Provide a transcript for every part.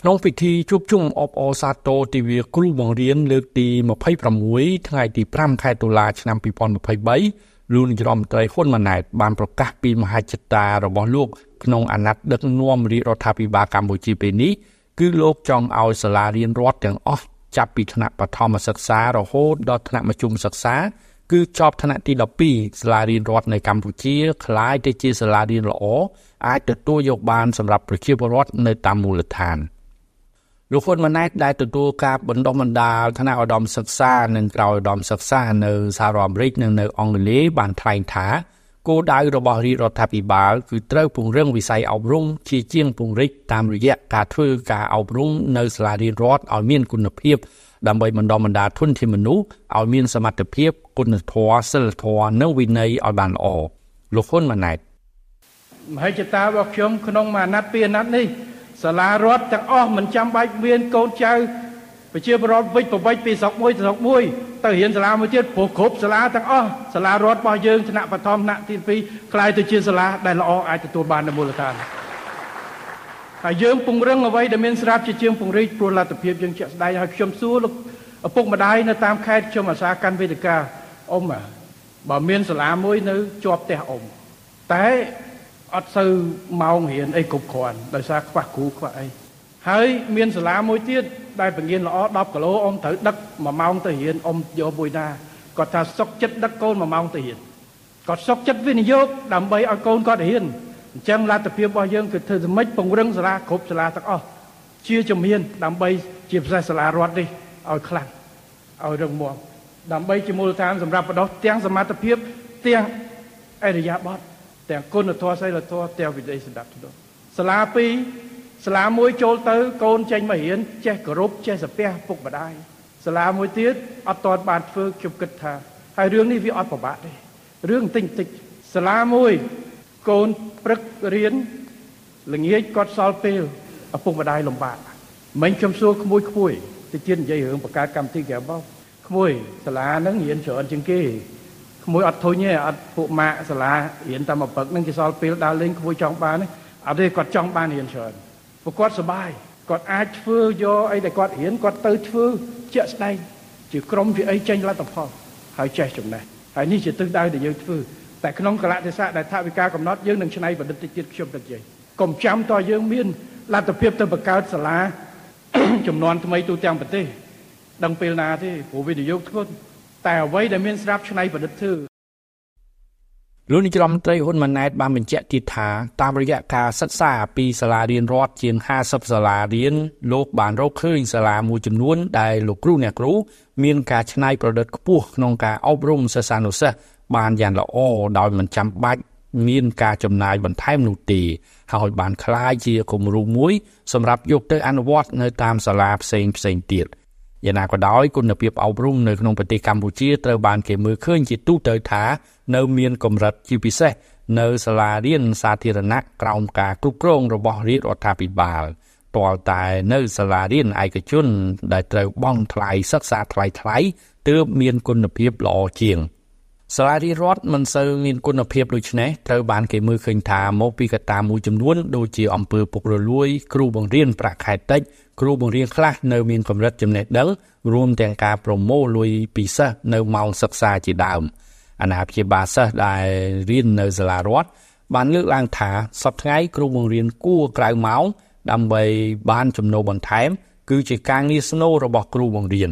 ក្នុងពិធីជួបជុំអបអរសាទរទិវាគ្រូបង្រៀនលើកទី26ថ្ងៃទី5ខែតុលាឆ្នាំ2023លោកនាយរដ្ឋមន្ត្រីហ៊ុនម៉ាណែតបានប្រកាសពីមហិច្ឆតារបស់លោកក្នុងអាណត្តិដឹកនាំរាជរដ្ឋាភិបាលកម្ពុជាពេលនេះគឺលោកចង់ឲ្យសាលារៀនរដ្ឋទាំងអស់ចាប់ពីថ្នាក់បឋមសិក្សារហូតដល់ថ្នាក់មធ្យមសិក្សាគឺចប់ថ្នាក់ទី12សាលារៀនរដ្ឋនៅកម្ពុជាคล้ายទៅជាសាលារៀនល្អអាចទទួលយកបានសម្រាប់ប្រជាពលរដ្ឋនៅតាមមូលដ្ឋាន។ លោកហ៊ុនម៉ាណែតដែលទទួលការបណ្ដុះបណ្ដាលថ្នាក់ឧត្តមសិក្សានិងក្រៅឧត្តមសិក្សានៅសហរដ្ឋអាមេរិកនិងនៅអង់គ្លេសបានថ្លែងថាគោលដៅរបស់រាជរដ្ឋាភិបាលគឺត្រូវពង្រឹងវិស័យអប់រំជាជាងពង្រីកតាមរយៈការធ្វើការអប់រំនៅសាលារៀនរដ្ឋឲ្យមានគុណភាពដើម្បីបណ្ដុះបណ្ដាលធនធានមនុស្សឲ្យមានសមត្ថភាពគុណធម៌សិលធម៌និងវិន័យឲ្យបានល្អលោកហ៊ុនម៉ាណែតមហិច្ឆតារបស់ខ្ញុំក្នុងមួយអាណត្តិពីរអាណត្តិនេះ សាលារដ្ឋទាំងអស់មិនចាំបាច់មានកូនចៅប្រជាពលរដ្ឋវិច្ចប្រវិច្ចពីស្រុកមួយស្រុកមួយទៅរៀនសាលាមួយទៀតព្រោះគ្រប់សាលាទាំងអស់សាលារដ្ឋរបស់យើងថ្នាក់បឋមថ្នាក់ទី2ក្លាយទៅជាសាលាដែលល្អអាចទទួលបាននៅមូលដ្ឋានហើយយើងពង្រឹងអ្វីដែលមានស្រាប់ជាជាងពង្រីកព្រោះលទ្ធភាពយើងជាក់ស្ដែងហើយខ្ញុំសួរលោកឪពុកម្ដាយនៅតាមខេត្តខ្ញុំអាសាកាន់វេទិកាអ៊ំបើមានសាលាមួយនៅជាប់ផ្ទះអ៊ំតែ អត់សូវម៉ោងរៀនអីគ្រប់គ្រាន់ដោយសារខ្វះគ្រូខ្វះអីហើយមានសាលាមួយទៀតដែលបង្រៀនល្អ10គីឡូអ៊ំត្រូវដឹក1ម៉ោងទៅរៀនអ៊ំយកមួយណាគាត់ថាសុកចិត្តដឹកកូន1ម៉ោងទៅរៀនគាត់សុកចិត្តវិនិយោគដើម្បីឲ្យកូនគាត់រៀនអញ្ចឹងលទ្ធភាពរបស់យើងគឺធ្វើសមិចពង្រឹងសាលាគ្រប់សាលាទាំងអស់ជាជំហានដើម្បីជាពិសេសសាលារដ្ឋនេះឲ្យខ្លាំងឲ្យរឹងមាំដើម្បីជាមូលដ្ឋានសម្រាប់បដោះទាំងសមត្ថភាពទាំងអរិយាប័ត្រ ទាំងគុណធម៌សីលធម៌ទាំងវិន័យសម្ដាប់ទោសាលាពីរសាលាមួយចូលទៅ កូនចេញមករៀនចេះគោរពចេះសាពះពុកម្ដាយសាលាមួយទៀតអត់ទាន់បានធ្វើខ្ញុំគិតថាហើយរឿងនេះវាអត់ពិបាកទេរឿងតិចតិចសាលាមួយកូនព្រឹករៀនល្ងាចគាត់សល់ពេលឪពុកម្ដាយលំបាកមិញខ្ញុំសួរក្មួយក្មួយទៅទៀតនិយាយរឿងបង្កើតកម្មវិធីក្រៅបោកក្មួយសាលាហ្នឹងរៀនច្រើនជាងគេក្មួយអត់ធុញទេអត់ពួកម៉ាក់សាលារៀនតែមួយពឹកនឹងគេសល់ពេលដើរលេងក្មួយចង់បានអត់ទេគាត់ចង់បានរៀនច្រើនពួកគាត់សប្បាយគាត់អាចធ្វើយកអីដែលគាត់រៀនគាត់ទៅធ្វើជាក់ស្ដែងជាក្រុមជាអីចេញលទ្ធផលហើយចេះចំណេះហើយនេះជាទិសដៅដែលយើងធ្វើតែក្នុងកលៈទេសៈដែលថាវិការកំណត់យើងនឹងឆ្នៃបណ្ឌិតតិចទៀតខ្ញុំទៅនិយាយកុំចាំតើយើងមានលទ្ធភាពទៅបង្កើតសាលាចំនួនថ្មីទូទាំងប្រទេសដឹងពេលណាទេព្រោះវិនិយោគធ្ងន់ តែអ្វីដែលមានស្រាប់ឆ្នៃប្រឌិតធ្វើលោកនាយរដ្ឋមន្ត្រីហ៊ុនម៉ាណែតបានបញ្ជាក់ទៀតថាតាមរយៈការសិក្សាពីសាលារៀនរដ្ឋជាង50សាលារៀនលោកបានរកឃើញសាលាមួយចំនួនដែលលោកគ្រូអ្នកគ្រូមានការច្នៃប្រឌិតខ្ពស់ក្នុងការអប់រំសិស្សានុសិស្សបានយ៉ាងល្អដោយមិនចាំបាច់មានការចំណាយបន្ថែមនោះទេហើយបានคล้ายជាគំរូមួយសម្រាប់យកទៅអនុវត្តនៅតាមសាលាផ្សេងផ្សេងទៀត យ៉ាងណាក៏ដោយគុណភាពអប់រំនៅក្នុងប្រទេសកម្ពុជាត្រូវបានគេមើលឃើញជាទូទៅថានៅមានកម្រិតជាពិសេសនៅសាលារៀនសាធារណៈក្រោមការគ្រប់គ្រងរបស់រាជរដ្ឋាភិបាលទាល់តែនៅសាលារៀនឯកជនដែលត្រូវបង់ថ្លៃសិក្សាថ្លៃថ្លៃទើបមានគុណភាពល្អជាង សាលារៀនរដ្ឋមិនសូវមានគុណភាពដូចនេះត្រូវបានគេមើលឃើញថាមកពីកត្តាមួយចំនួនដូចជាអំពើពុករលួយ គ្រូបង្រៀនប្រាក់ខែតិចគ្រូបង្រៀនខ្លះនៅមានកម្រិតចំណេះដឹងរួមទាំងការប្រមូលលុយពីសិស្សនៅម៉ោងសិក្សាជាដើមអាណាព្យាបាលសិស្សដែលរៀននៅសាលារដ្ឋបានលើកឡើងថាសប្តាហ៍គ្រូបង្រៀនគួរក្រៅម៉ោងដើម្បីបានចំណូលបន្ថែម គឺជាការងារស្នូលរបស់គ្រូបង្រៀន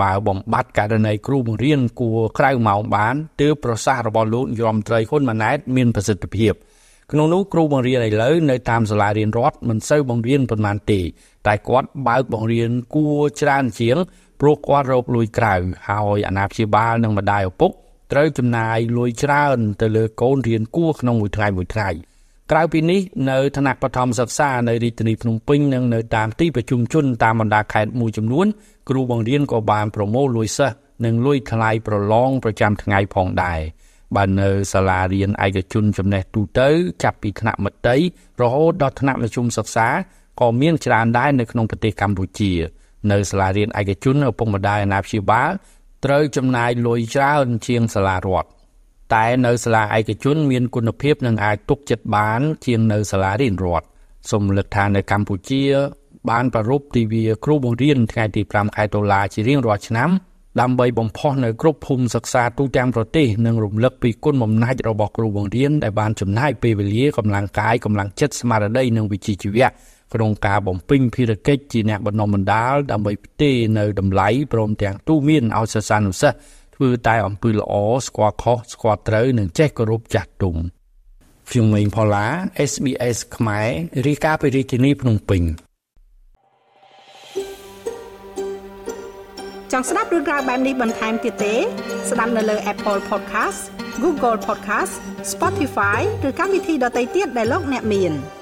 បើបំបត្តិករណីគ្រូបង្រៀនគួរក្រៅម៉ោងបានទើបប្រសាសន៍របស់លោកយមត្រីហ៊ុនម៉ាណែតមានប្រសិទ្ធភាពក្នុងនោះគ្រូបង្រៀនឥឡូវនៅតាមសាលារៀនរដ្ឋមិនសូវបង្រៀនប៉ុន្មានទេតែគាត់បើកបង្រៀនគួរច្រើនជាងព្រោះគាត់រកលុយក្រៅហើយអាណាព្យាបាលនិងម្ដាយឪពុកត្រូវចំណាយលុយច្រើនទៅលើកូនរៀនគួរក្នុងមួយថ្ងៃមួយថ្ងៃ ក្រៅពីនេះនៅថ្នាក់បឋមសិក្សានៅរាជធានីភ្នំពេញនិងនៅតាមទីប្រជុំជនតាមបណ្ដាខេត្តមួយចំនួន គ្រូបង្រៀនក៏បានប្រមូលលុយសិស្សនិងលុយថ្លៃប្រឡងប្រចាំថ្ងៃផងដែរបាននៅសាលារៀនឯកជនចំណេះទូទៅចាប់ពីថ្នាក់មត្តេយ្យរហូតដល់ថ្នាក់មធ្យមសិក្សាក៏មានច្រើនដែរនៅក្នុងប្រទេសកម្ពុជា នៅសាលារៀនឯកជនឪពុកម្ដាយអាណាព្យាបាលត្រូវចំណាយលុយច្រើនជាងសាលារដ្ឋ តែនៅសាលាឯកជនមានគុណភាពនិងអាចទុកចិត្តបាន ជាងនៅសាលារៀនរដ្ឋសូមលើកថានៅកម្ពុជា បានប្រារព្ធទិវាគ្រូបង្រៀនថ្ងៃទី5ខែតុលាជារៀងរាល់ឆ្នាំដើម្បីបំផុសនៅគ្រប់ភូមិសិក្សាទូទាំងប្រទេសនិងរំលឹកពីគុណបំណាច់របស់គ្រូបង្រៀនដែលបានចំណាយពេលវេលាកម្លាំងកាយកម្លាំងចិត្តស្មារតីនិងវិជ្ជាជីវៈក្នុងការបំពេញភារកិច្ចជាអ្នកបណ្ដុំបណ្ដាលដើម្បីផ្ទេរនៅតម្លៃព្រមទាំងទូមានឲ្យសិស្សានុសិស្ស ធ្វើតែអំពើល្អស្គាល់ខុសស្គាល់ត្រូវនិងចេះគោរពចាស់ទុំខ្ញុំម៉េងផល្លា SBS ខ្មែររីកាពីរាជធានីភ្នំពេញចង់ស្ដាប់រឿងក្រៅបែបនេះបន្ថែមទៀតទេ ស្ដាប់នៅលើ Apple Podcast Google Podcast Spotify ឬកម្មវិធីដទៃទៀតដែលលោកអ្នកមាន។